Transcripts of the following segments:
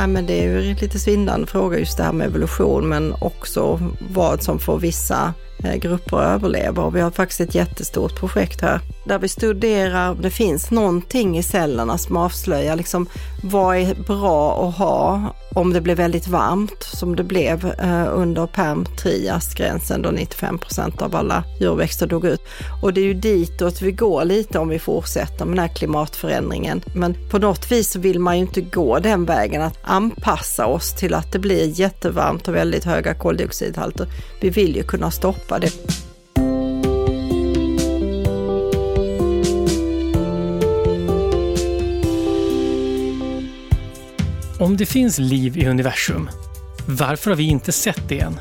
Ja, men det är ju en lite svindlande fråga just det här med evolution, men också vad som får vissa eh, grupper att överleva. Och vi har faktiskt ett jättestort projekt här där vi studerar om det finns någonting i cellerna som avslöjar liksom, vad är bra att ha om det blir väldigt varmt som det blev eh, under perm trias-gränsen då 95 procent av alla djurväxter dog ut. Och det är ju ditåt vi går lite om vi fortsätter med den här klimatförändringen. Men på något vis så vill man ju inte gå den vägen att anpassa oss till att det blir jättevarmt och väldigt höga koldioxidhalter. Vi vill ju kunna stoppa det. Om det finns liv i universum, varför har vi inte sett det än?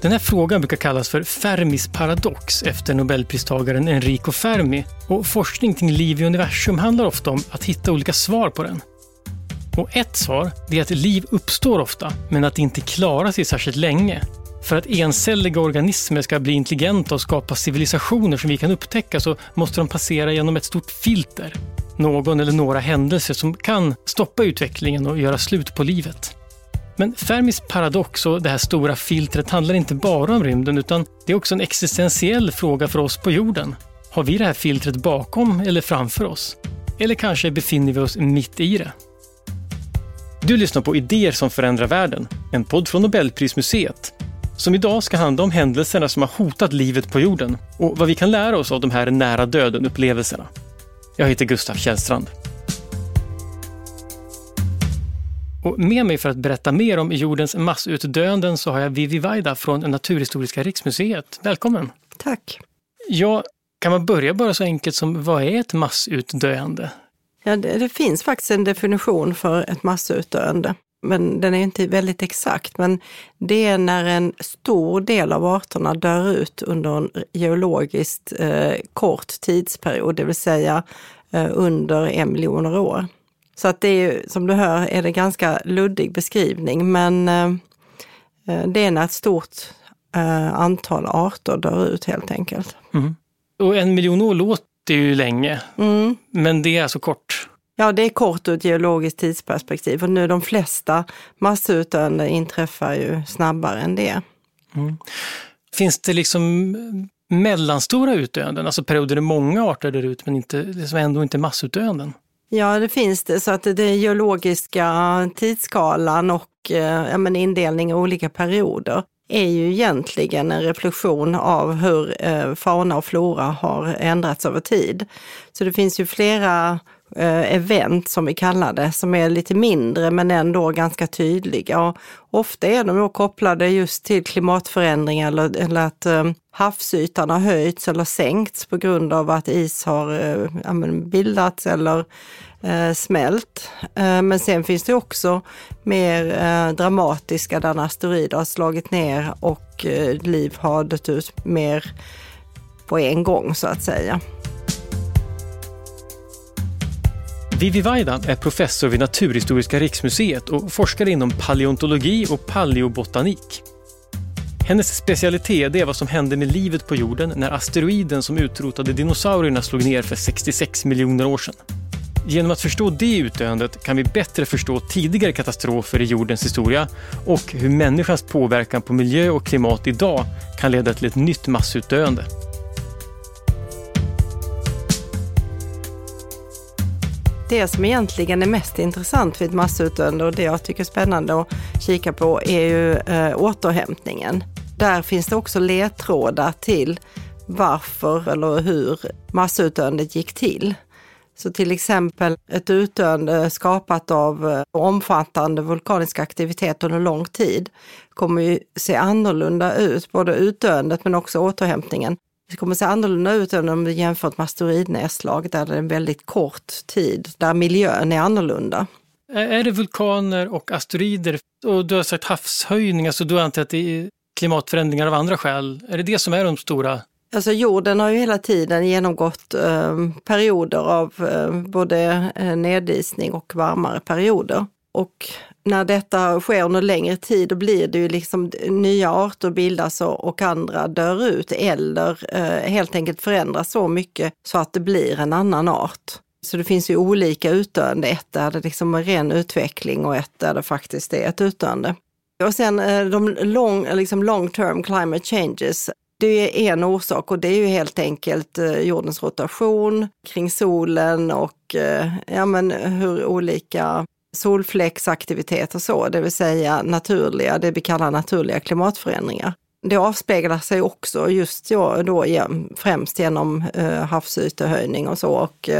Den här frågan brukar kallas för Fermis paradox efter nobelpristagaren Enrico Fermi och forskning kring liv i universum handlar ofta om att hitta olika svar på den. Och ett svar är att liv uppstår ofta, men att det inte klarar sig särskilt länge. För att encelliga organismer ska bli intelligenta och skapa civilisationer som vi kan upptäcka så måste de passera genom ett stort filter någon eller några händelser som kan stoppa utvecklingen och göra slut på livet. Men Fermis paradox och det här stora filtret handlar inte bara om rymden utan det är också en existentiell fråga för oss på jorden. Har vi det här filtret bakom eller framför oss? Eller kanske befinner vi oss mitt i det? Du lyssnar på Idéer som förändrar världen, en podd från Nobelprismuseet som idag ska handla om händelserna som har hotat livet på jorden och vad vi kan lära oss av de här nära döden-upplevelserna. Jag heter Gustav Källstrand. Och med mig för att berätta mer om jordens massutdöenden så har jag Vivi Vaida från Naturhistoriska riksmuseet. Välkommen! Tack! Ja, kan man börja bara så enkelt som vad är ett massutdöende? Ja, det, det finns faktiskt en definition för ett massutdöende men den är inte väldigt exakt. Men det är när en stor del av arterna dör ut under en geologiskt eh, kort tidsperiod, det vill säga eh, under en miljon år. Så att det är som du hör är det ganska luddig beskrivning, men eh, eh det är när ett stort eh, antal arter dör ut helt enkelt. Mm. Och en miljon år låter ju länge, mm. men det är alltså kort? Ja, det är kort ur ett geologiskt tidsperspektiv och nu de flesta massutdöenden inträffar ju snabbare än det. Mm. Finns det liksom mellanstora utdöenden, alltså perioder där många arter dör ut men inte, som ändå inte massutdöenden? Ja, det finns det. Så att den geologiska tidsskalan och eh, ja, men indelning i olika perioder är ju egentligen en reflektion av hur eh, fauna och flora har ändrats över tid. Så det finns ju flera Eh, event som vi kallar det, som är lite mindre men ändå ganska tydliga. Och ofta är de då kopplade just till klimatförändringar eller, eller att eh, havsytan har höjts eller sänkts på grund av att is har eh, ja, bildats eller eh, smält. Eh, men sen finns det också mer eh, dramatiska där en asteroid har slagit ner och eh, liv har dött ut mer på en gång så att säga. Vivi Vaidan är professor vid Naturhistoriska riksmuseet och forskar inom paleontologi och paleobotanik. Hennes specialitet är vad som hände med livet på jorden när asteroiden som utrotade dinosaurierna slog ner för 66 miljoner år sedan. Genom att förstå det utdöendet kan vi bättre förstå tidigare katastrofer i jordens historia och hur människans påverkan på miljö och klimat idag kan leda till ett nytt massutdöende. det som egentligen är mest intressant vid ett massutdöende och det jag tycker är spännande att kika på är ju eh, återhämtningen. Där finns det också ledtrådar till varför eller hur massutdöendet gick till. Så till exempel ett utdöende skapat av eh, omfattande vulkanisk aktivitet under lång tid kommer ju se annorlunda ut, både utdöendet men också återhämtningen det kommer se annorlunda ut än om vi jämför med asteroidnedslag där det är en väldigt kort tid, där miljön är annorlunda. Är det vulkaner och asteroider och du har sagt havshöjning, alltså du antar att det är klimatförändringar av andra skäl. Är det det som är de stora? Alltså jorden har ju hela tiden genomgått eh, perioder av eh, både eh, nedisning och varmare perioder. Och när detta sker under längre tid, då blir det ju liksom nya arter bildas och, andra dör ut eller eh, helt enkelt förändras så mycket så att det blir en annan art. Så det finns ju olika utdöende, ett där det liksom är ren utveckling och ett där det faktiskt är ett utdöende. Och sen eh, de long, liksom long term climate changes, det är en orsak och det är ju helt enkelt eh, jordens rotation kring solen och eh, ja, men hur olika solfläcksaktivitet och så, det vill säga naturliga, det vi kallar naturliga klimatförändringar. Det avspeglar sig också just då, främst genom eh, havsytehöjning och så och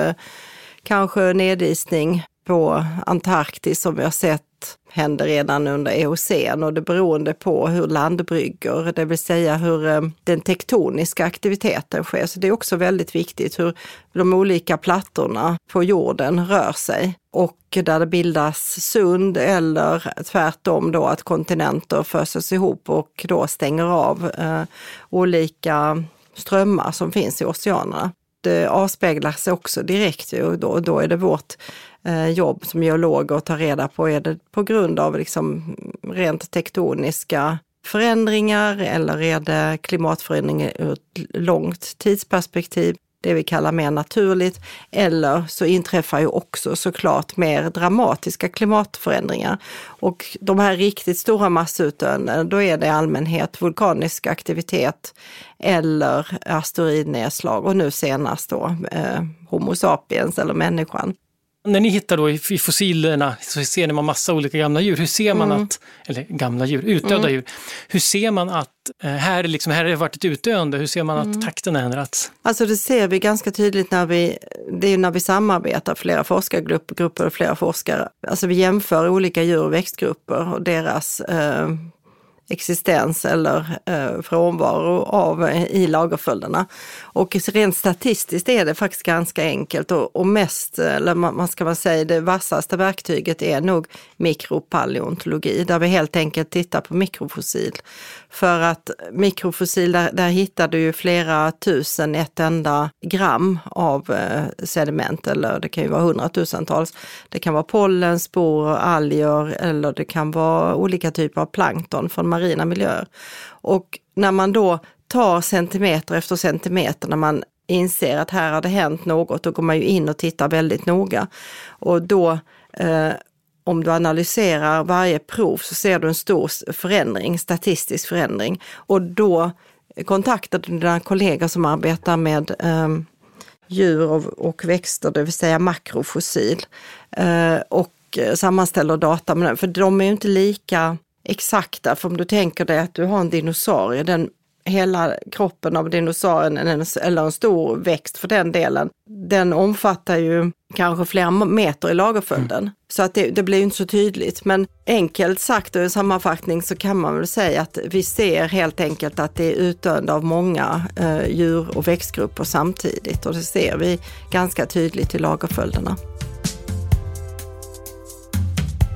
kanske nedisning på Antarktis som vi har sett händer redan under eocen och det beroende på hur landbryggor, det vill säga hur eh, den tektoniska aktiviteten sker. Så det är också väldigt viktigt hur de olika plattorna på jorden rör sig och där det bildas sund eller tvärtom då att kontinenter föses ihop och då stänger av eh, olika strömmar som finns i oceanerna. Det eh, avspeglar sig också direkt och då, då är det vårt eh, jobb som geologer att ta reda på, är det på grund av liksom rent tektoniska förändringar eller är det klimatförändringar ur ett långt tidsperspektiv? Det vi kallar mer naturligt. Eller så inträffar ju också såklart mer dramatiska klimatförändringar. Och de här riktigt stora massutdöenden, då är det i allmänhet vulkanisk aktivitet eller asteroidnedslag och nu senast då eh, Homo sapiens eller människan. När ni hittar då i fossilerna så ser ni massa olika gamla djur. Hur ser man mm. att, eller gamla djur, utdöda mm. djur. Hur ser man att eh, här, liksom, här har det varit ett utdöende, hur ser man att mm. takten har ändrats? Alltså det ser vi ganska tydligt när vi, det är när vi samarbetar, flera forskargrupper och flera forskare. Alltså vi jämför olika djur och växtgrupper och deras eh, existens eller eh, frånvaro av eh, i lagerföljderna. Och rent statistiskt är det faktiskt ganska enkelt och, och mest, eller man ska man säga, det vassaste verktyget är nog mikropaleontologi, där vi helt enkelt tittar på mikrofossil. För att mikrofossil, där, där hittar du ju flera tusen ett enda gram av eh, sediment, eller det kan ju vara hundratusentals. Det kan vara pollen, spor, alger eller det kan vara olika typer av plankton från marina miljöer. Och när man då tar centimeter efter centimeter när man inser att här har det hänt något, då går man ju in och tittar väldigt noga. Och då, eh, om du analyserar varje prov så ser du en stor förändring, statistisk förändring. Och då kontaktar du dina kollegor som arbetar med eh, djur och, och, växter, det vill säga makrofossil, eh, och sammanställer data med den. För de är ju inte lika exakta, för om du tänker dig att du har en dinosaurie, den hela kroppen av dinosaurien, eller en stor växt för den delen, den omfattar ju kanske flera meter i lagerföljden. Mm. Så att det, det blir inte så tydligt. Men enkelt sagt och i sammanfattning så kan man väl säga att vi ser helt enkelt att det är utdöende av många eh, djur och växtgrupper samtidigt och det ser vi ganska tydligt i lagerföljderna.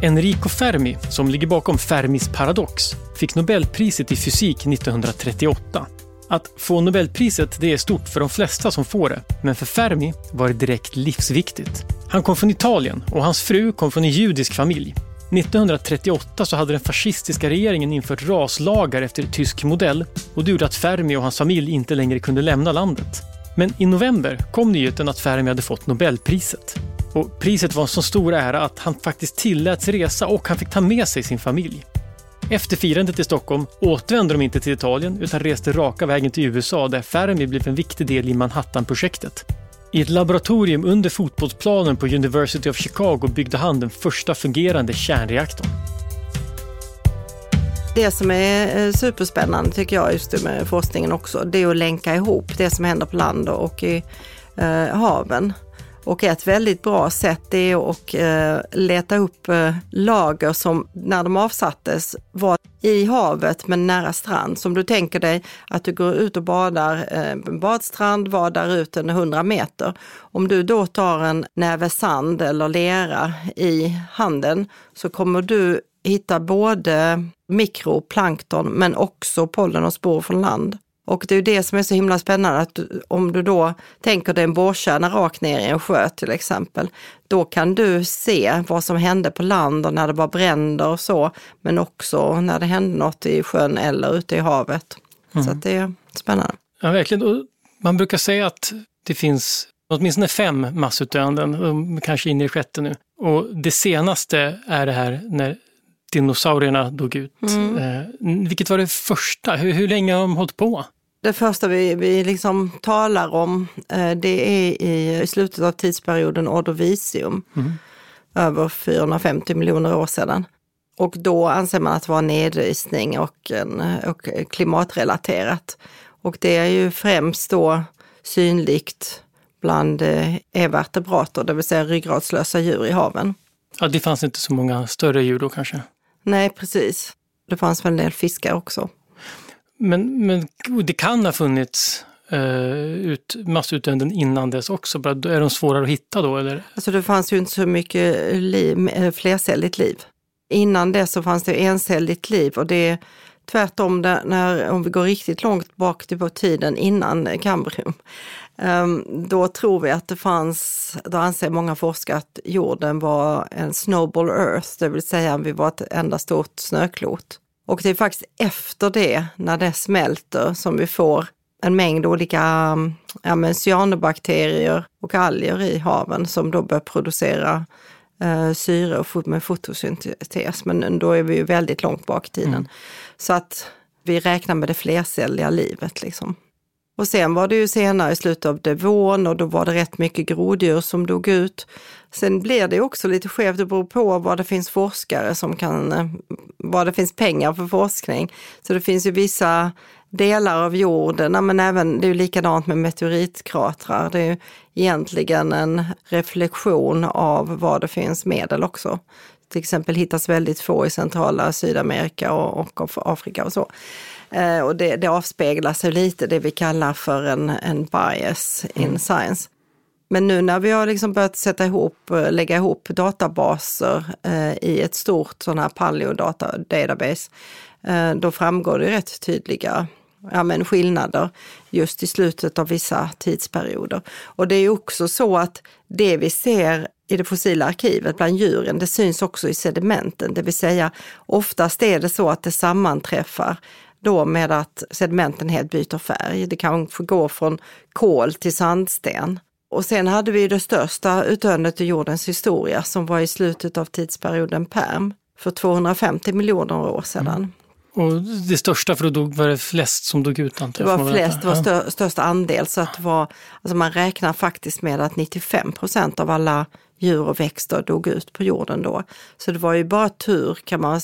Enrico Fermi, som ligger bakom Fermis paradox, fick Nobelpriset i fysik 1938. Att få Nobelpriset det är stort för de flesta som får det, men för Fermi var det direkt livsviktigt. Han kom från Italien och hans fru kom från en judisk familj. 1938 så hade den fascistiska regeringen infört raslagar efter tysk modell och det gjorde att Fermi och hans familj inte längre kunde lämna landet. Men i november kom nyheten att Fermi hade fått Nobelpriset. Och priset var en så stor ära att han faktiskt tilläts resa och han fick ta med sig sin familj. Efter firandet i Stockholm återvände de inte till Italien utan reste raka vägen till USA där Fermi blev en viktig del i Manhattan-projektet. I ett laboratorium under fotbollsplanen på University of Chicago byggde han den första fungerande kärnreaktorn. Det som är eh, superspännande tycker jag just med forskningen också, det är att länka ihop det som händer på land och i eh, haven. Och ett väldigt bra sätt är att eh, leta upp eh, lager som när de avsattes var i havet men nära strand. Som du tänker dig att du går ut och badar eh, en badstrand, vadar ut en 100 meter. Om du då tar en näve sand eller lera i handen så kommer du hitta både mikroplankton men också pollen och spår från land. Och det är ju det som är så himla spännande, att du, om du då tänker dig en borrkärna rakt ner i en sjö till exempel, då kan du se vad som hände på land och när det var bränder och så, men också när det hände något i sjön eller ute i havet. Mm. Så det är spännande. Ja, verkligen. Och man brukar säga att det finns åtminstone fem massutdöenden, kanske in i sjätte nu. Och det senaste är det här när dinosaurierna dog ut. Mm. Eh, vilket var det första? Hur, hur länge har de hållit på? Det första vi, vi liksom talar om, eh, det är i, i slutet av tidsperioden Ordovisium, mm. över 450 miljoner år sedan. Och då anser man att det var nedisning och, en, och klimatrelaterat. Och det är ju främst då synligt bland eh, evertebrater, det vill säga ryggradslösa djur i haven. Ja, det fanns inte så många större djur då kanske? Nej, precis. Det fanns väl en del fiskar också. Men, men det kan ha funnits eh, ut, massutdöenden innan dess också? Är de svårare att hitta då? Eller? Alltså det fanns ju inte så mycket liv, eh, flercelligt liv. Innan det så fanns det encelligt liv och det är tvärtom där, när, om vi går riktigt långt bak till tiden innan kambrium. Um, då tror vi att det fanns, då anser många forskare att jorden var en snowball earth, det vill säga vi var ett enda stort snöklot. Och det är faktiskt efter det, när det smälter, som vi får en mängd olika ja, cyanobakterier och alger i haven som då börjar producera eh, syre med fotosyntes. Men då är vi ju väldigt långt bak i tiden. Mm. Så att vi räknar med det flercelliga livet. Liksom. Och sen var det ju senare i slutet av devon och då var det rätt mycket groddjur som dog ut. Sen blir det också lite skevt, det beror på vad det finns forskare som kan, eh, vad det finns pengar för forskning. Så det finns ju vissa delar av jorden, men även, det är ju likadant med meteoritkratrar. Det är ju egentligen en reflektion av vad det finns medel också. Till exempel hittas väldigt få i centrala Sydamerika och, och Afrika och så. Eh, och det, det avspeglar sig lite det vi kallar för en, en bias in mm. science. Men nu när vi har liksom börjat sätta ihop, eh, lägga ihop databaser eh, i ett stort sån här paleo-data database, eh, då framgår det rätt tydliga ja, men skillnader just i slutet av vissa tidsperioder. Och det är också så att det vi ser i det fossila arkivet bland djuren, det syns också i sedimenten, det vill säga oftast är det så att det sammanträffar då med att sedimenten helt byter färg. Det kan få gå från kol till sandsten. Och sen hade vi det största utdöendet i jordens historia som var i slutet av tidsperioden Perm för 250 miljoner år sedan. Mm. Och det största, för då dog, var det flest som dog ut? Det var flest, det var stör, största andel. Så att det var, alltså man räknar faktiskt med att 95 procent av alla djur och växter dog ut på jorden då. Så det var ju bara tur kan man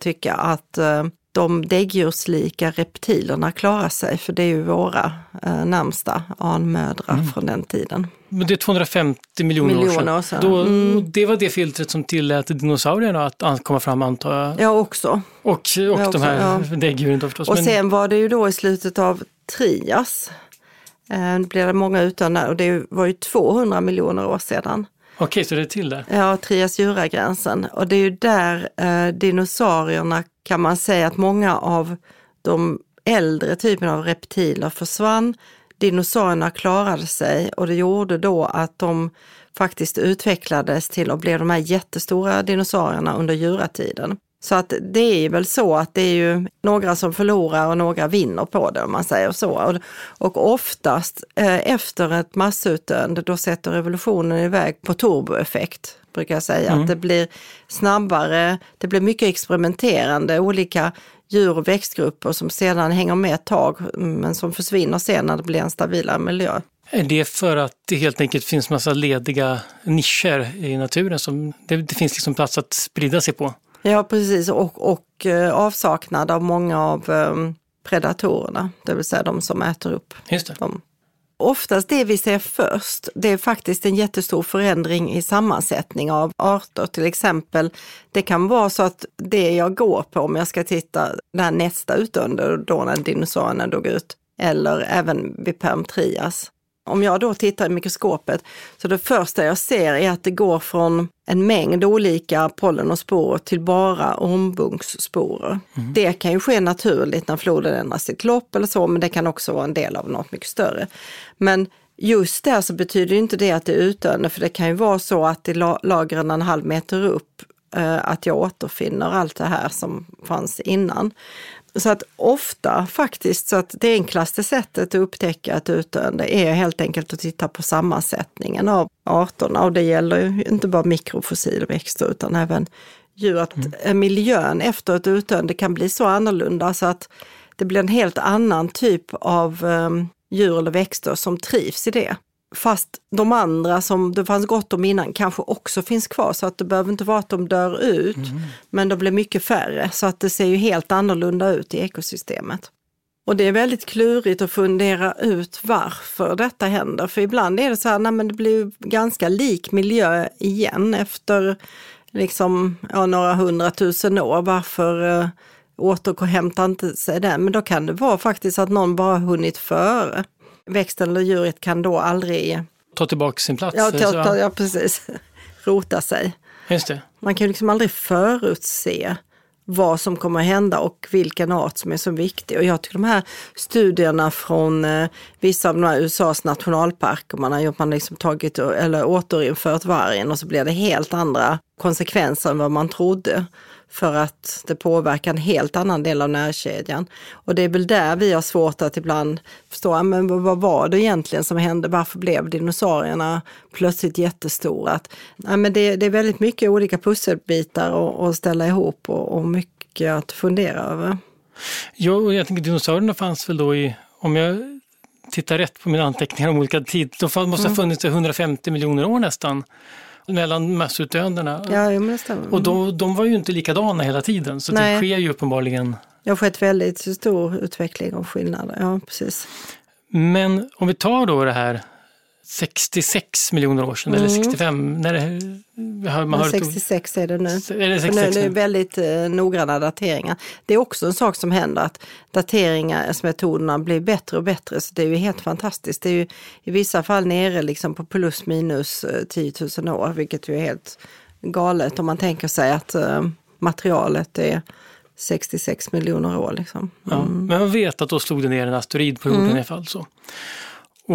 tycka att eh, de däggdjurslika reptilerna klarar sig, för det är ju våra eh, närmsta anmödrar mm. från den tiden. Men det är 250 miljoner, miljoner år sedan. Då, mm. Det var det filtret som tillät dinosaurierna att komma fram antar jag? Ja, också. Och, och ja, de också, här ja. däggdjuren då förstås. Och men... sen var det ju då i slutet av Trias, eh, blev det många utan och det var ju 200 miljoner år sedan. Okej, så det är till där? Ja, Trias-Jura-gränsen. Och det är ju där eh, dinosaurierna kan man säga att många av de äldre typerna av reptiler försvann. Dinosaurierna klarade sig och det gjorde då att de faktiskt utvecklades till att bli de här jättestora dinosaurierna under juratiden. Så att det är väl så att det är ju några som förlorar och några vinner på det om man säger så. Och, oftast eh, efter ett massutdöende då sätter revolutionen iväg på turboeffekt, brukar jag säga. Mm. Att det blir snabbare, det blir mycket experimenterande, olika djur och växtgrupper som sedan hänger med ett tag men som försvinner sen när det blir en stabilare miljö. Är det för att det helt enkelt finns massa lediga nischer i naturen som det, det finns liksom plats att sprida sig på? Ja, precis. Och, och eh, avsaknad av många av um, predatorerna, det vill säga de som äter upp Just det. dem. Oftast det vi ser först, det är faktiskt en jättestor förändring i sammansättning av arter. Till exempel, det kan vara så att det jag går på om jag ska titta när nästa utdöende, då när dinosaurierna dog ut, eller även vid Permtrias, om jag då tittar i mikroskopet, så det första jag ser är att det går från en mängd olika pollen och sporer till bara ormbunkssporer. Mm. Det kan ju ske naturligt när floden ändrar sitt lopp eller så, men det kan också vara en del av något mycket större. Men just där så betyder inte det att det är utdöende, för det kan ju vara så att i lagren en halv meter upp eh, att jag återfinner allt det här som fanns innan. Så att ofta faktiskt, så att det enklaste sättet att upptäcka ett utdöende är helt enkelt att titta på sammansättningen av arterna. Och det gäller ju inte bara mikrofossilväxter utan även djur. Att mm. miljön efter ett utdöende kan bli så annorlunda så att det blir en helt annan typ av um, djur eller växter som trivs i det. Fast de andra som det fanns gott om innan kanske också finns kvar så att det behöver inte vara att de dör ut, mm. men de blir mycket färre så att det ser ju helt annorlunda ut i ekosystemet. Och det är väldigt klurigt att fundera ut varför detta händer. För ibland är det så här, nej men det blir ganska lik miljö igen efter liksom, ja, några hundratusen år. Varför eh, återhämtar inte sig den? Men då kan det vara faktiskt att någon bara hunnit före växten eller djuret kan då aldrig... Ta tillbaka sin plats? Ja, ta, ta, ja precis. Rota sig. Just det. Man kan liksom aldrig förutse vad som kommer att hända och vilken art som är så viktig. Och jag tycker de här studierna från eh, vissa av de här USAs nationalparker, man har gjort, man liksom tagit eller återinfört vargen och så blir det helt andra konsekvenser än vad man trodde för att det påverkar en helt annan del av närkedjan. Och det är väl där vi har svårt att ibland förstå, men vad var det egentligen som hände? Varför blev dinosaurierna plötsligt jättestora? Att, ja, men det, det är väldigt mycket olika pusselbitar att ställa ihop och, och mycket att fundera över. Och jag tänker dinosaurierna fanns väl då i, om jag tittar rätt på mina anteckningar om olika tid, de måste ha mm. funnits i 150 miljoner år nästan mellan massutdöendena. Ja, men det stämmer. Och då, de var ju inte likadana hela tiden så Nej. det sker ju uppenbarligen. Det har skett väldigt stor utveckling och skillnader, ja precis. Men om vi tar då det här 66 miljoner år sedan, mm. eller 65, när det, har man hört 66 är det nu. Är det, 66 nu, det är väldigt eh, noggranna dateringar. Det är också en sak som händer, att dateringsmetoderna blir bättre och bättre, så det är ju helt fantastiskt. Det är ju i vissa fall nere liksom på plus minus 10 eh, 000 år, vilket ju är helt galet om man tänker sig att eh, materialet är 66 miljoner år. Liksom. Mm. Ja, men man vet att då slog det ner en asteroid på jorden mm. i alla fall. Så.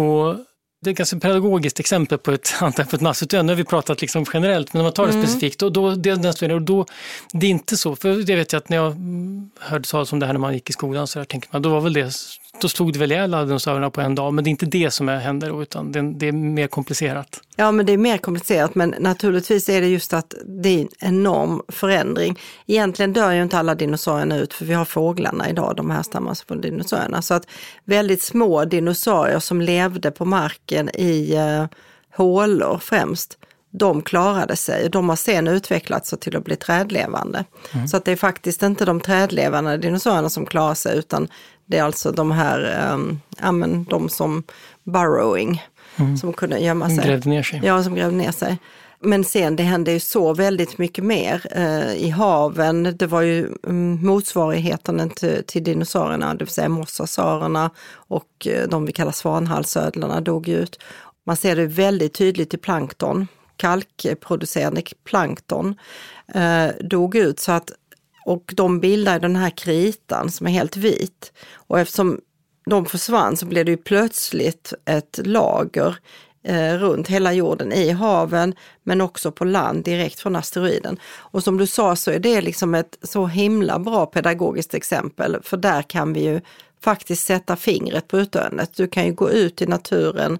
Och det är ett ganska pedagogiskt exempel på ett, på ett massutdöende. Nu har vi pratat liksom generellt, men om man tar det mm. specifikt, då, då, det, är då, det är inte så. För det vet jag att när jag hörde talas om det här när man gick i skolan, så där, tänker man, då var väl det då slog det väl ihjäl alla dinosaurierna på en dag. Men det är inte det som händer då, utan det, det, är mer komplicerat. Ja, men det är mer komplicerat, men naturligtvis är det just att det är en enorm förändring. Egentligen dör ju inte alla dinosaurierna ut, för vi har fåglarna idag, de härstammar från dinosaurierna. Så att väldigt små dinosaurier som levde på marken i uh, hålor främst, de klarade sig. De har sen utvecklats till att bli trädlevande. Mm. Så att det är faktiskt inte de trädlevande dinosaurierna som klarar sig, utan det är alltså de här, um, ja men de som burrowing, mm. som kunde gömma sig. Grävde ner sig. Ja, som grävde ner sig. Men sen det hände ju så väldigt mycket mer eh, i haven. Det var ju mm, motsvarigheten till, till dinosaurierna, det vill säga mosasaurerna och eh, de vi kallar svanhalsödlorna dog ut. Man ser det väldigt tydligt i plankton, kalkproducerande plankton eh, dog ut så att och de bildar den här kritan som är helt vit. Och eftersom de försvann så blev det ju plötsligt ett lager eh, runt hela jorden, i haven men också på land direkt från asteroiden. Och som du sa så är det liksom ett så himla bra pedagogiskt exempel, för där kan vi ju faktiskt sätta fingret på utdöendet. Du kan ju gå ut i naturen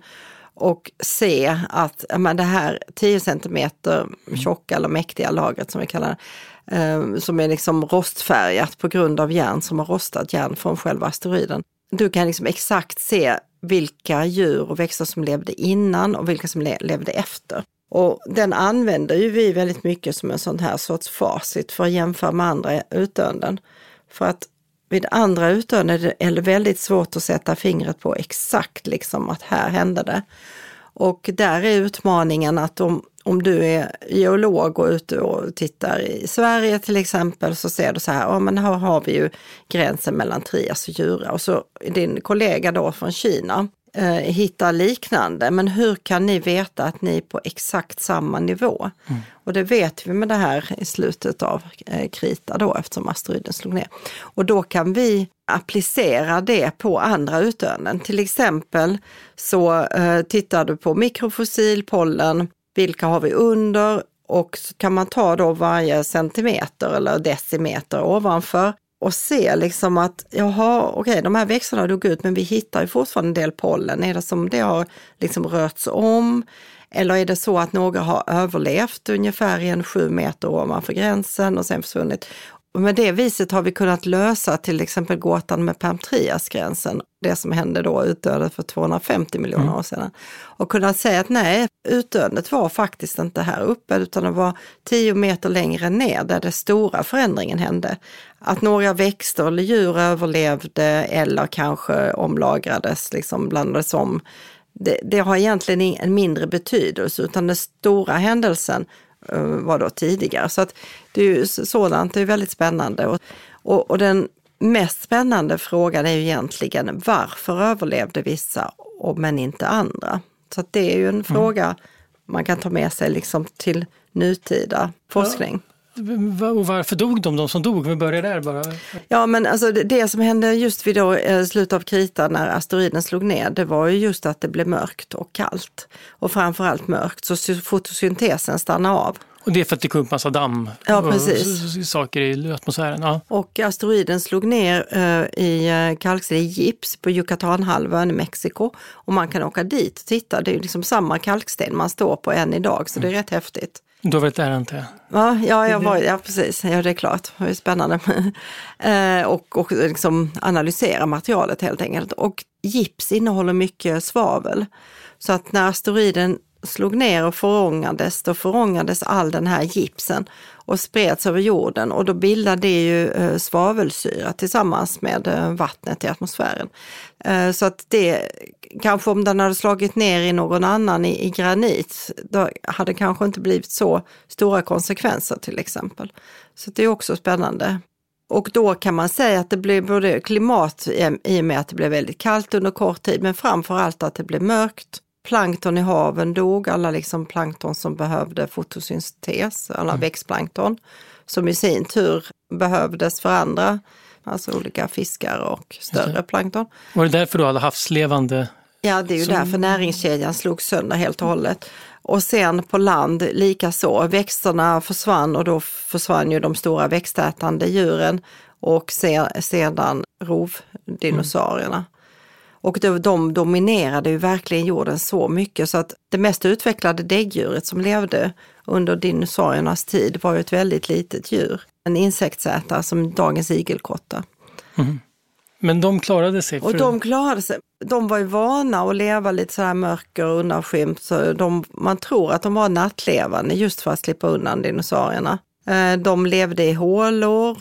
och se att men det här 10 centimeter tjocka eller mäktiga lagret som vi kallar det, eh, som är liksom rostfärgat på grund av järn som har rostat järn från själva asteroiden. Du kan liksom exakt se vilka djur och växter som levde innan och vilka som le levde efter. Och den använder ju vi väldigt mycket som en sån här sorts facit för att jämföra med andra utdöenden. För att vid andra utdöenden är det väldigt svårt att sätta fingret på exakt liksom att här hände det. Och där är utmaningen att om, om du är geolog och ute och tittar i Sverige till exempel så ser du så här, ja men här har vi ju gränsen mellan Trias och Jura och så din kollega då från Kina eh, hittar liknande. Men hur kan ni veta att ni är på exakt samma nivå? Mm. Och det vet vi med det här i slutet av eh, Krita då eftersom asteroiden slog ner. Och då kan vi applicera det på andra utdöenden. Till exempel så eh, tittar du på mikrofossil, pollen, vilka har vi under Och så kan man ta då varje centimeter eller decimeter ovanför och se liksom att jaha, okej, okay, de här växterna dog ut, men vi hittar ju fortfarande en del pollen. Är det som det har liksom rörts om? Eller är det så att några har överlevt ungefär i en sju meter ovanför gränsen och sen försvunnit? Och med det viset har vi kunnat lösa till exempel gåtan med Permtriasgränsen, det som hände då utdöendet för 250 miljoner mm. år sedan. Och kunnat säga att nej, utdöendet var faktiskt inte här uppe utan det var 10 meter längre ner där den stora förändringen hände. Att några växter eller djur överlevde eller kanske omlagrades, liksom blandades om. Det, det har egentligen en mindre betydelse utan den stora händelsen var då tidigare. Så att det är ju sådant, det är väldigt spännande. Och, och, och, den mest spännande frågan är ju egentligen varför överlevde vissa och, men inte andra? Så att det är ju en mm. fråga man kan ta med sig liksom till nutida forskning. Ja. Och varför dog de, de som dog? Vi börjar där bara. Ja, men alltså det, det som hände just vid då, eh, slutet av krita när asteroiden slog ner, det var ju just att det blev mörkt och kallt. Och framförallt mörkt, så fotosyntesen stannade av. Och det är för att det kom upp massa damm ja, precis. och saker i atmosfären? Ja. Och asteroiden slog ner uh, i uh, kalksten gips på Yucatanhalvön i Mexiko. Och man kan åka dit och titta, det är liksom samma kalksten man står på än idag, så det är rätt häftigt. Du har varit där antar jag? Ja, ja, jag var, ja precis. Ja, det är klart. Det är spännande. eh, och och liksom analysera materialet helt enkelt. Och gips innehåller mycket svavel. Så att när asteroiden slog ner och förångades, då förångades all den här gipsen och spreds över jorden och då bildar det ju eh, svavelsyra tillsammans med eh, vattnet i atmosfären. Eh, så att det, kanske om den hade slagit ner i någon annan i, i granit, då hade det kanske inte blivit så stora konsekvenser till exempel. Så det är också spännande. Och då kan man säga att det blev både klimat i och med att det blev väldigt kallt under kort tid, men framför allt att det blev mörkt plankton i haven dog, alla liksom plankton som behövde fotosyntes, alla mm. växtplankton, som i sin tur behövdes för andra, alltså olika fiskar och större plankton. Var det därför du alla havslevande? Ja, det är ju som... därför näringskedjan slogs sönder helt och hållet. Och sen på land lika så, växterna försvann och då försvann ju de stora växtätande djuren och sedan rovdinosaurierna. Mm. Och de dominerade ju verkligen jorden så mycket så att det mest utvecklade däggdjuret som levde under dinosauriernas tid var ju ett väldigt litet djur. En insektsätare som dagens igelkotta. Mm. Men de klarade sig? Och de klarade sig. De var ju vana att leva lite så här mörker och undanskymt, så de, man tror att de var nattlevande just för att slippa undan dinosaurierna. Eh, de levde i hålor.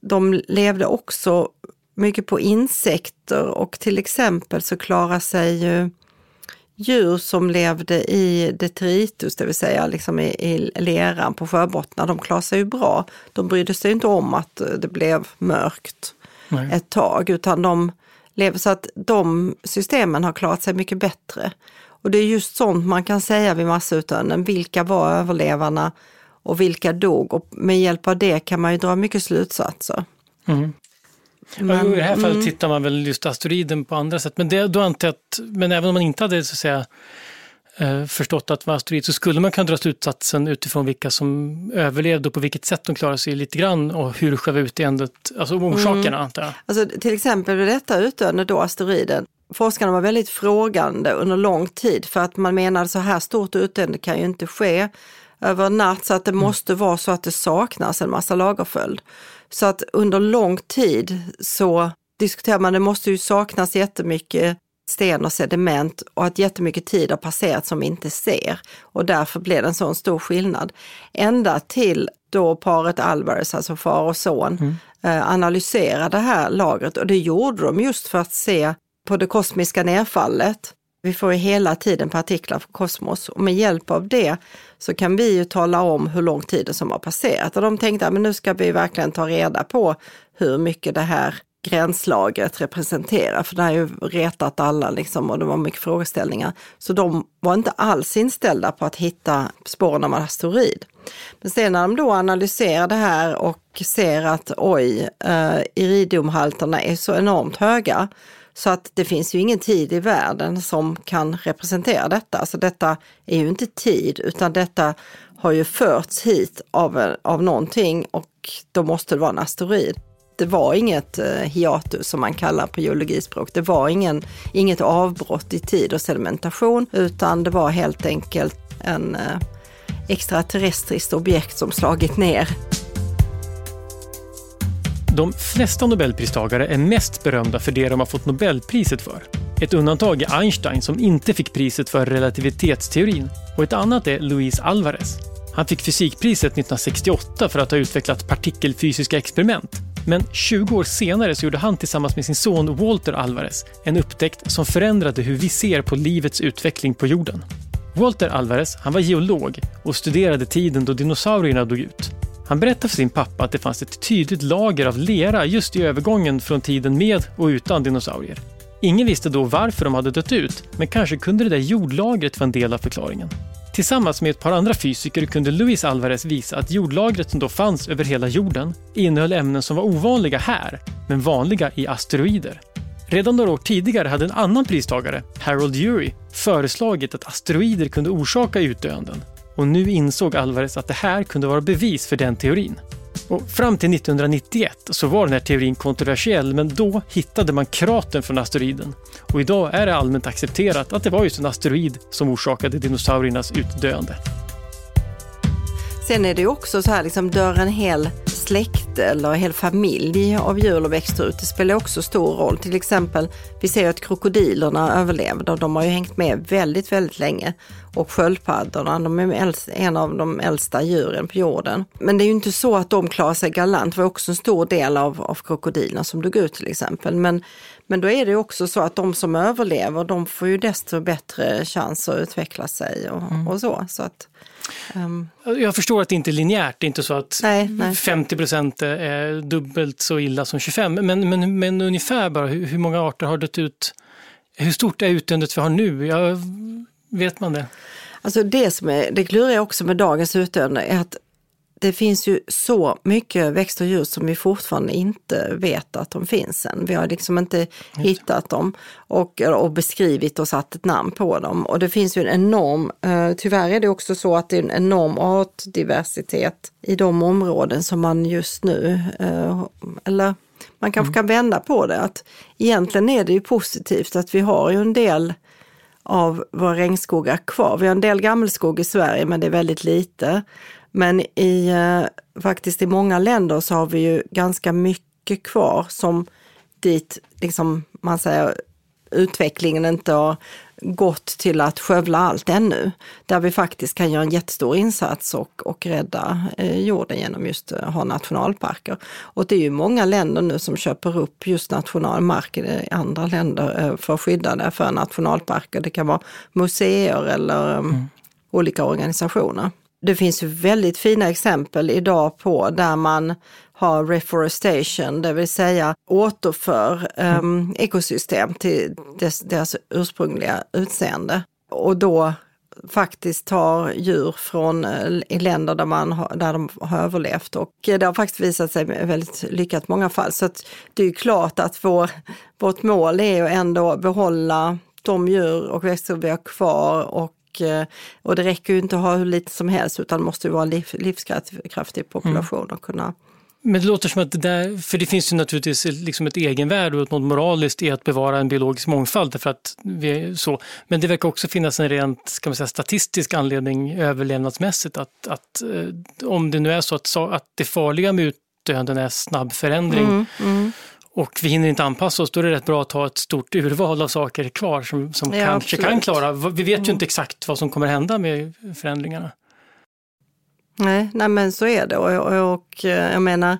De levde också mycket på insekter och till exempel så klarar sig ju djur som levde i detritus, det vill säga liksom i, i leran på sjöbottnar, de klarar sig ju bra. De brydde sig inte om att det blev mörkt Nej. ett tag, utan de lever så att de systemen har klarat sig mycket bättre. Och det är just sånt man kan säga vid massutdöenden, vilka var överlevarna och vilka dog? Och med hjälp av det kan man ju dra mycket slutsatser. Mm. Men, I det här fallet mm. tittar man väl just asteroiden på andra sätt. Men, det, då antar att, men även om man inte hade så att säga, eh, förstått att det var asteroid så skulle man kunna dra slutsatsen utifrån vilka som överlevde och på vilket sätt de klarade sig lite grann och hur själva utseendet, alltså orsakerna mm. antar jag. Alltså, till exempel vid detta utdöende då, asteroiden, forskarna var väldigt frågande under lång tid för att man menade så här stort utdöende kan ju inte ske över en natt så att det mm. måste vara så att det saknas en massa lagerföljd. Så att under lång tid så diskuterar man, det måste ju saknas jättemycket sten och sediment och att jättemycket tid har passerat som vi inte ser. Och därför blev det en sån stor skillnad. Ända till då paret Alvarez, alltså far och son, mm. eh, analyserade det här lagret och det gjorde de just för att se på det kosmiska nedfallet. Vi får ju hela tiden partiklar från kosmos och med hjälp av det så kan vi ju tala om hur lång tid som har passerat. Och de tänkte att nu ska vi verkligen ta reda på hur mycket det här gränslaget representerar, för det har ju retat alla liksom och det var mycket frågeställningar. Så de var inte alls inställda på att hitta spåren av en asteroid. Men sen när de då analyserar det här och ser att oj, eh, iridiumhalterna är så enormt höga, så att det finns ju ingen tid i världen som kan representera detta. Alltså detta är ju inte tid utan detta har ju förts hit av, av någonting och då måste det vara en asteroid. Det var inget eh, hiatus som man kallar på geologispråk. Det var ingen, inget avbrott i tid och sedimentation utan det var helt enkelt en eh, extraterrestriskt objekt som slagit ner. De flesta nobelpristagare är mest berömda för det de har fått nobelpriset för. Ett undantag är Einstein som inte fick priset för relativitetsteorin och ett annat är Luis Alvarez. Han fick fysikpriset 1968 för att ha utvecklat partikelfysiska experiment. Men 20 år senare så gjorde han tillsammans med sin son Walter Alvarez en upptäckt som förändrade hur vi ser på livets utveckling på jorden. Walter Alvarez han var geolog och studerade tiden då dinosaurierna dog ut. Han berättar för sin pappa att det fanns ett tydligt lager av lera just i övergången från tiden med och utan dinosaurier. Ingen visste då varför de hade dött ut, men kanske kunde det där jordlagret vara en del av förklaringen. Tillsammans med ett par andra fysiker kunde Luis Alvarez visa att jordlagret som då fanns över hela jorden innehöll ämnen som var ovanliga här, men vanliga i asteroider. Redan några år tidigare hade en annan pristagare, Harold Urey, föreslagit att asteroider kunde orsaka utdöenden. Och nu insåg Alvarez att det här kunde vara bevis för den teorin. Och fram till 1991 så var den här teorin kontroversiell men då hittade man kratern från asteroiden. Och idag är det allmänt accepterat att det var just en asteroid som orsakade dinosauriernas utdöende. Sen är det ju också så här, liksom, dör en hel släkte eller hel familj av djur och växter ut. Det spelar också stor roll. Till exempel, vi ser att krokodilerna överlevde och de har ju hängt med väldigt, väldigt länge. Och sköldpaddorna, de är en av de äldsta djuren på jorden. Men det är ju inte så att de klarar sig galant. Det var också en stor del av, av krokodilerna som dog ut till exempel. Men, men då är det också så att de som överlever, de får ju desto bättre chans att utveckla sig och, mm. och så. så att, Um... Jag förstår att det inte är linjärt, det är inte så att nej, nej. 50 procent är dubbelt så illa som 25, men, men, men ungefär bara hur, hur många arter har dött ut? Hur stort är utdöendet vi har nu? Jag, vet man det? Alltså det som är, det kluriga också med dagens utdöende är att det finns ju så mycket växter och djur som vi fortfarande inte vet att de finns än. Vi har liksom inte hittat dem och, och beskrivit och satt ett namn på dem. Och det finns ju en enorm, eh, tyvärr är det också så att det är en enorm artdiversitet i de områden som man just nu, eh, eller man kanske mm. kan vända på det, att egentligen är det ju positivt att vi har ju en del av våra regnskogar kvar. Vi har en del gammelskog i Sverige men det är väldigt lite. Men i, eh, faktiskt i många länder så har vi ju ganska mycket kvar som dit, liksom, man säger, utvecklingen inte har gått till att skövla allt ännu. Där vi faktiskt kan göra en jättestor insats och, och rädda eh, jorden genom just att ha nationalparker. Och det är ju många länder nu som köper upp just nationalmark i andra länder eh, för att skydda det för nationalparker. Det kan vara museer eller mm. olika organisationer. Det finns väldigt fina exempel idag på där man har reforestation, det vill säga återför um, ekosystem till dess, deras ursprungliga utseende. Och då faktiskt tar djur från eh, i länder där, man har, där de har överlevt och det har faktiskt visat sig väldigt lyckat i många fall. Så det är klart att vår, vårt mål är att ändå behålla de djur och växter vi har kvar och Eh, och det räcker ju inte att ha hur lite som helst utan det måste ju vara en liv, livskraftig population mm. och kunna men det låter som att det där, för det finns ju naturligtvis liksom ett egenvärde och något moraliskt i att bevara en biologisk mångfald. Därför att vi är så. Men det verkar också finnas en rent ska man säga, statistisk anledning överlevnadsmässigt att, att eh, om det nu är så att, att det farliga med utdöenden är snabb förändring mm, mm och vi hinner inte anpassa oss, då är det rätt bra att ha ett stort urval av saker kvar som, som ja, kanske absolut. kan klara. Vi vet ju mm. inte exakt vad som kommer hända med förändringarna. Nej, nej men så är det och, och, eh, jag menar,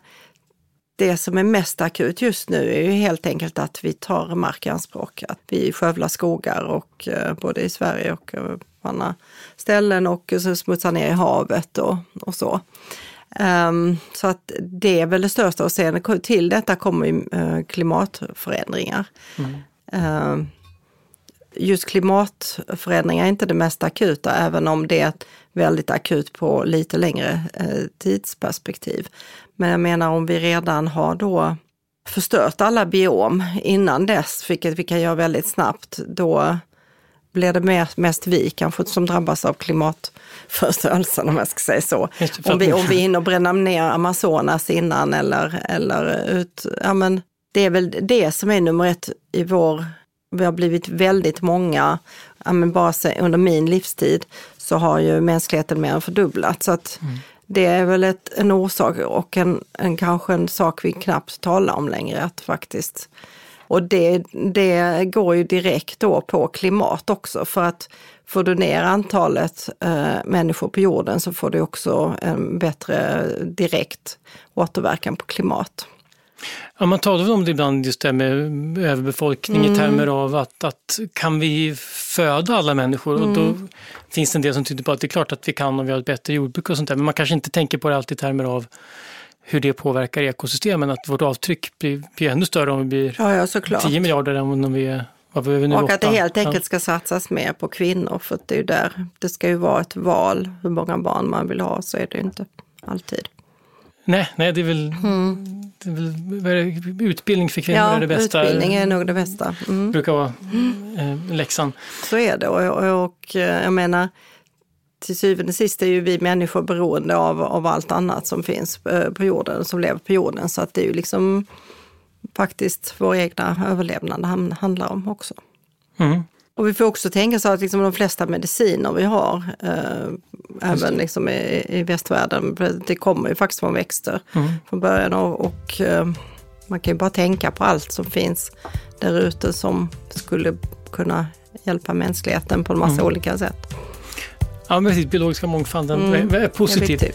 det som är mest akut just nu är ju helt enkelt att vi tar mark i anspråk. Att vi skövlar skogar och eh, både i Sverige och eh, på andra ställen och så smutsar ner i havet och, och så. Um, så att det är väl det största och sen till detta kommer uh, klimatförändringar. Mm. Uh, just klimatförändringar är inte det mest akuta, även om det är väldigt akut på lite längre uh, tidsperspektiv. Men jag menar om vi redan har då förstört alla biom innan dess, vilket vi kan göra väldigt snabbt, då blir det mest vi kanske som drabbas av klimatförstörelsen om jag ska säga så. Om vi, om vi hinner bränna ner Amazonas innan eller, eller ut, ja men det är väl det som är nummer ett i vår, vi har blivit väldigt många, ja men bara under min livstid så har ju mänskligheten mer än fördubblats. Så att mm. det är väl ett, en orsak och en, en, kanske en sak vi knappt talar om längre, att faktiskt och det, det går ju direkt då på klimat också för att får du ner antalet eh, människor på jorden så får du också en bättre direkt återverkan på klimat. Ja, man talar om det ibland, just det med överbefolkning mm. i termer av att, att kan vi föda alla människor? Mm. Och då mm. finns det en del som tyder på att det är klart att vi kan om vi har ett bättre jordbruk och sånt där. Men man kanske inte tänker på det alltid i termer av hur det påverkar ekosystemen, att vårt avtryck blir, blir ännu större om vi blir ja, ja, 10 miljarder än om vi är vad vi nu, och att det helt enkelt ska satsas mer på kvinnor, för det är där, det ska ju vara ett val hur många barn man vill ha, så är det ju inte alltid. Nej, nej det är väl, mm. det är väl utbildning för kvinnor ja, är det bästa. utbildning är nog det bästa. Mm. brukar vara mm. läxan. Så är det och, och, och jag menar, till syvende och sist är ju vi människor beroende av, av allt annat som finns eh, på jorden, som lever på jorden. Så att det är ju liksom faktiskt vår egna överlevnad det handlar om också. Mm. Och vi får också tänka så att liksom de flesta mediciner vi har, eh, även liksom i, i västvärlden, det kommer ju faktiskt från växter mm. från början. Och, och eh, man kan ju bara tänka på allt som finns där ute som skulle kunna hjälpa mänskligheten på en massa mm. olika sätt. Ja, precis. Biologiska mångfalden mm. är positiv.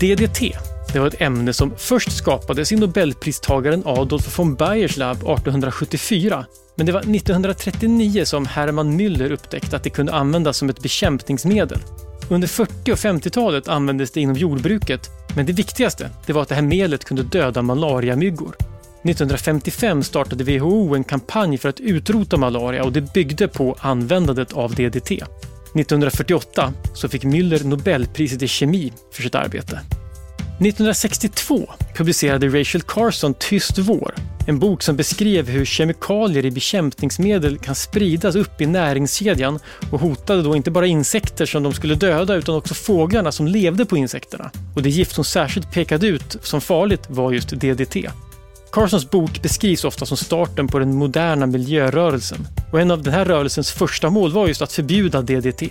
DDT det var ett ämne som först skapades i nobelpristagaren Adolf von Bayers labb 1874. Men det var 1939 som Hermann Müller upptäckte att det kunde användas som ett bekämpningsmedel. Under 40 och 50-talet användes det inom jordbruket, men det viktigaste det var att det här medlet kunde döda malariamyggor. 1955 startade WHO en kampanj för att utrota malaria och det byggde på användandet av DDT. 1948 så fick Müller Nobelpriset i kemi för sitt arbete. 1962 publicerade Rachel Carson Tyst vår, en bok som beskrev hur kemikalier i bekämpningsmedel kan spridas upp i näringskedjan och hotade då inte bara insekter som de skulle döda utan också fåglarna som levde på insekterna. Och det gift som särskilt pekade ut som farligt var just DDT. Carsons bok beskrivs ofta som starten på den moderna miljörörelsen. Och en av den här rörelsens första mål var just att förbjuda DDT.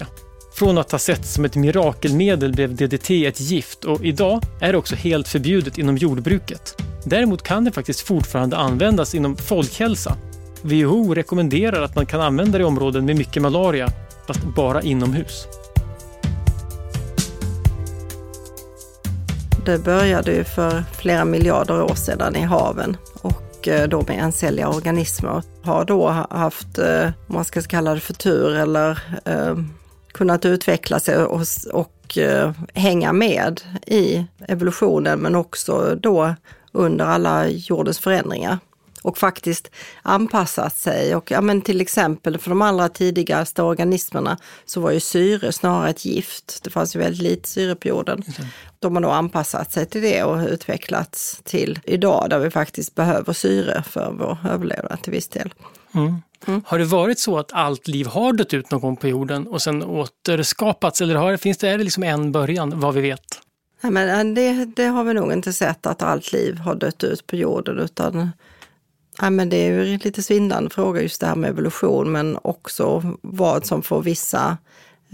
Från att ha setts som ett mirakelmedel blev DDT ett gift och idag är det också helt förbjudet inom jordbruket. Däremot kan det faktiskt fortfarande användas inom folkhälsa. WHO rekommenderar att man kan använda det i områden med mycket malaria, fast bara inomhus. Det började ju för flera miljarder år sedan i haven och eh, då med encelliga organismer. Har då haft, eh, om man ska kalla det för tur eller eh, kunnat utveckla sig och, och eh, hänga med i evolutionen men också då under alla jordens förändringar och faktiskt anpassat sig. Och ja, men till exempel för de allra tidigaste organismerna så var ju syre snarare ett gift. Det fanns ju väldigt lite syre på jorden. Mm. De har då anpassat sig till det och utvecklats till idag där vi faktiskt behöver syre för vår överlevnad till viss del. Mm. Mm. Har det varit så att allt liv har dött ut någon gång på jorden och sen återskapats eller har, finns det, är det liksom en början vad vi vet? Nej, men eh, det, det har vi nog inte sett att allt liv har dött ut på jorden utan ja, men det är ju en lite svindlande fråga just det här med evolution men också vad som får vissa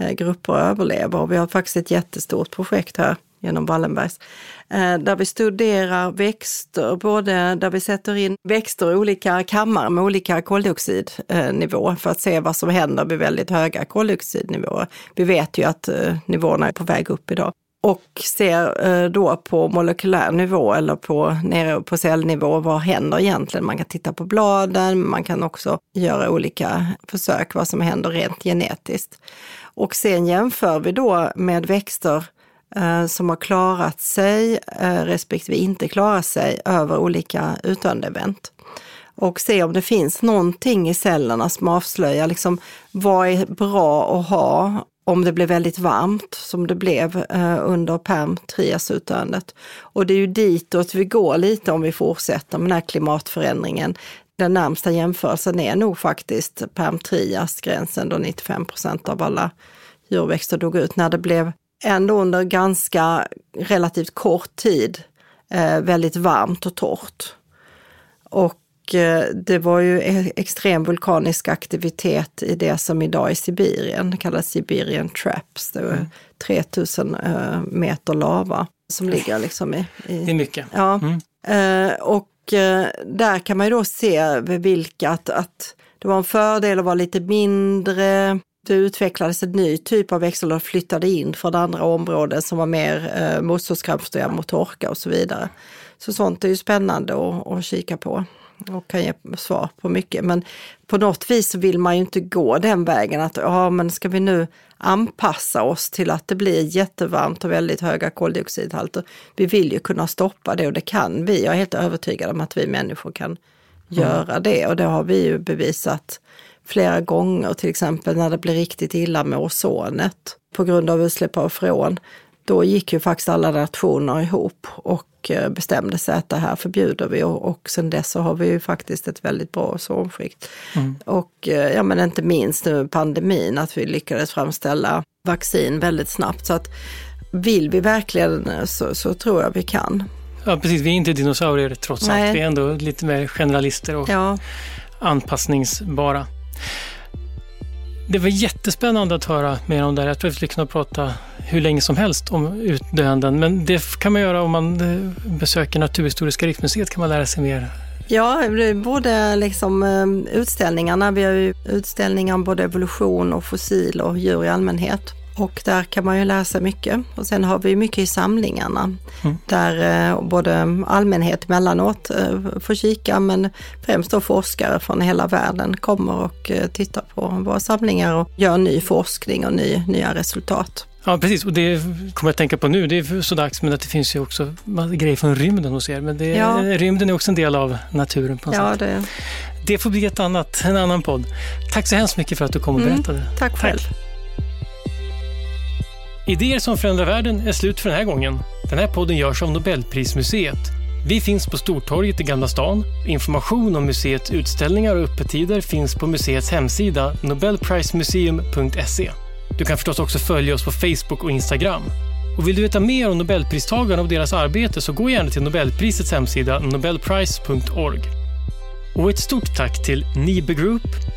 eh, grupper att överleva. Och vi har faktiskt ett jättestort projekt här genom Wallenbergs, eh, där vi studerar växter, både där vi sätter in växter i olika kammare med olika koldioxidnivå för att se vad som händer vid väldigt höga koldioxidnivåer. Vi vet ju att eh, nivåerna är på väg upp idag och ser eh, då på molekylär nivå eller på, nere på cellnivå, vad händer egentligen? Man kan titta på bladen, man kan också göra olika försök vad som händer rent genetiskt. Och sen jämför vi då med växter eh, som har klarat sig eh, respektive inte klarat sig över olika utdöende-event. Och se om det finns någonting i cellerna som avslöjar liksom, vad är bra att ha om det blev väldigt varmt som det blev eh, under perm triasutdöendet. Och det är ju ditåt vi går lite om vi fortsätter med den här klimatförändringen. Den närmsta jämförelsen är nog faktiskt Perm Trias-gränsen då 95 procent av alla djurväxter dog ut när det blev ändå under ganska relativt kort tid eh, väldigt varmt och torrt. Och det var ju e-, extrem vulkanisk aktivitet i det som idag är Sibirien, kallas Siberian Traps. Det var mm. 3000 eh, meter lava som ligger liksom i... i det är mycket. Ja. Mm. Eh, och eh, där kan man ju då se vilka, att, att det var en fördel att vara lite mindre, det utvecklades en ny typ av växel och flyttade in från andra områden som var mer eh, motståndskraftiga mot torka och så vidare. Så sånt är ju spännande att, att kika på och kan ge svar på mycket. Men på något vis vill man ju inte gå den vägen att ja, men ska vi nu anpassa oss till att det blir jättevarmt och väldigt höga koldioxidhalter. Vi vill ju kunna stoppa det och det kan vi. Jag är helt övertygad om att vi människor kan mm. göra det och det har vi ju bevisat flera gånger, till exempel när det blir riktigt illa med ozonet på grund av utsläpp av freon. Då gick ju faktiskt alla nationer ihop och eh, bestämde sig att det här förbjuder vi och, och sen dess så har vi ju faktiskt ett väldigt bra ozonskikt. Mm. Och eh, ja, men inte minst nu pandemin, att vi lyckades framställa vaccin väldigt snabbt. Så att vill vi verkligen så, så tror jag vi kan. Ja precis, vi är inte dinosaurier trots Nej. allt. Vi är ändå lite mer generalister och ja. anpassningsbara. Det var jättespännande att höra mer om det här. Jag tror att vi skulle kunna prata hur länge som helst om utdöenden, men det kan man göra om man eh, besöker Naturhistoriska riksmuseet, kan man lära sig mer. Ja, både liksom eh, utställningarna, vi har ju utställningar om både evolution och fossil och djur i allmänhet. Och där kan man ju läsa mycket. Och sen har vi mycket i samlingarna mm. där eh, både allmänhet emellanåt eh, får kika men främst då forskare från hela världen kommer och eh, tittar på våra samlingar och gör ny forskning och ny, nya resultat. Ja precis, och det kommer jag att tänka på nu, det är så dags, men att det finns ju också grejer från rymden hos er. Men det, ja. rymden är också en del av naturen på något ja, sätt. Det. det får bli ett annat, en annan podd. Tack så hemskt mycket för att du kom och mm, berättade. Mm, tack, tack själv. Idéer som förändrar världen är slut för den här gången. Den här podden görs av Nobelprismuseet. Vi finns på Stortorget i Gamla stan. Information om museets utställningar och öppettider finns på museets hemsida nobelprismuseum.se. Du kan förstås också följa oss på Facebook och Instagram. Och vill du veta mer om Nobelpristagarna och deras arbete så gå gärna till Nobelprisets hemsida nobelprice.org. Och ett stort tack till Nibe Group,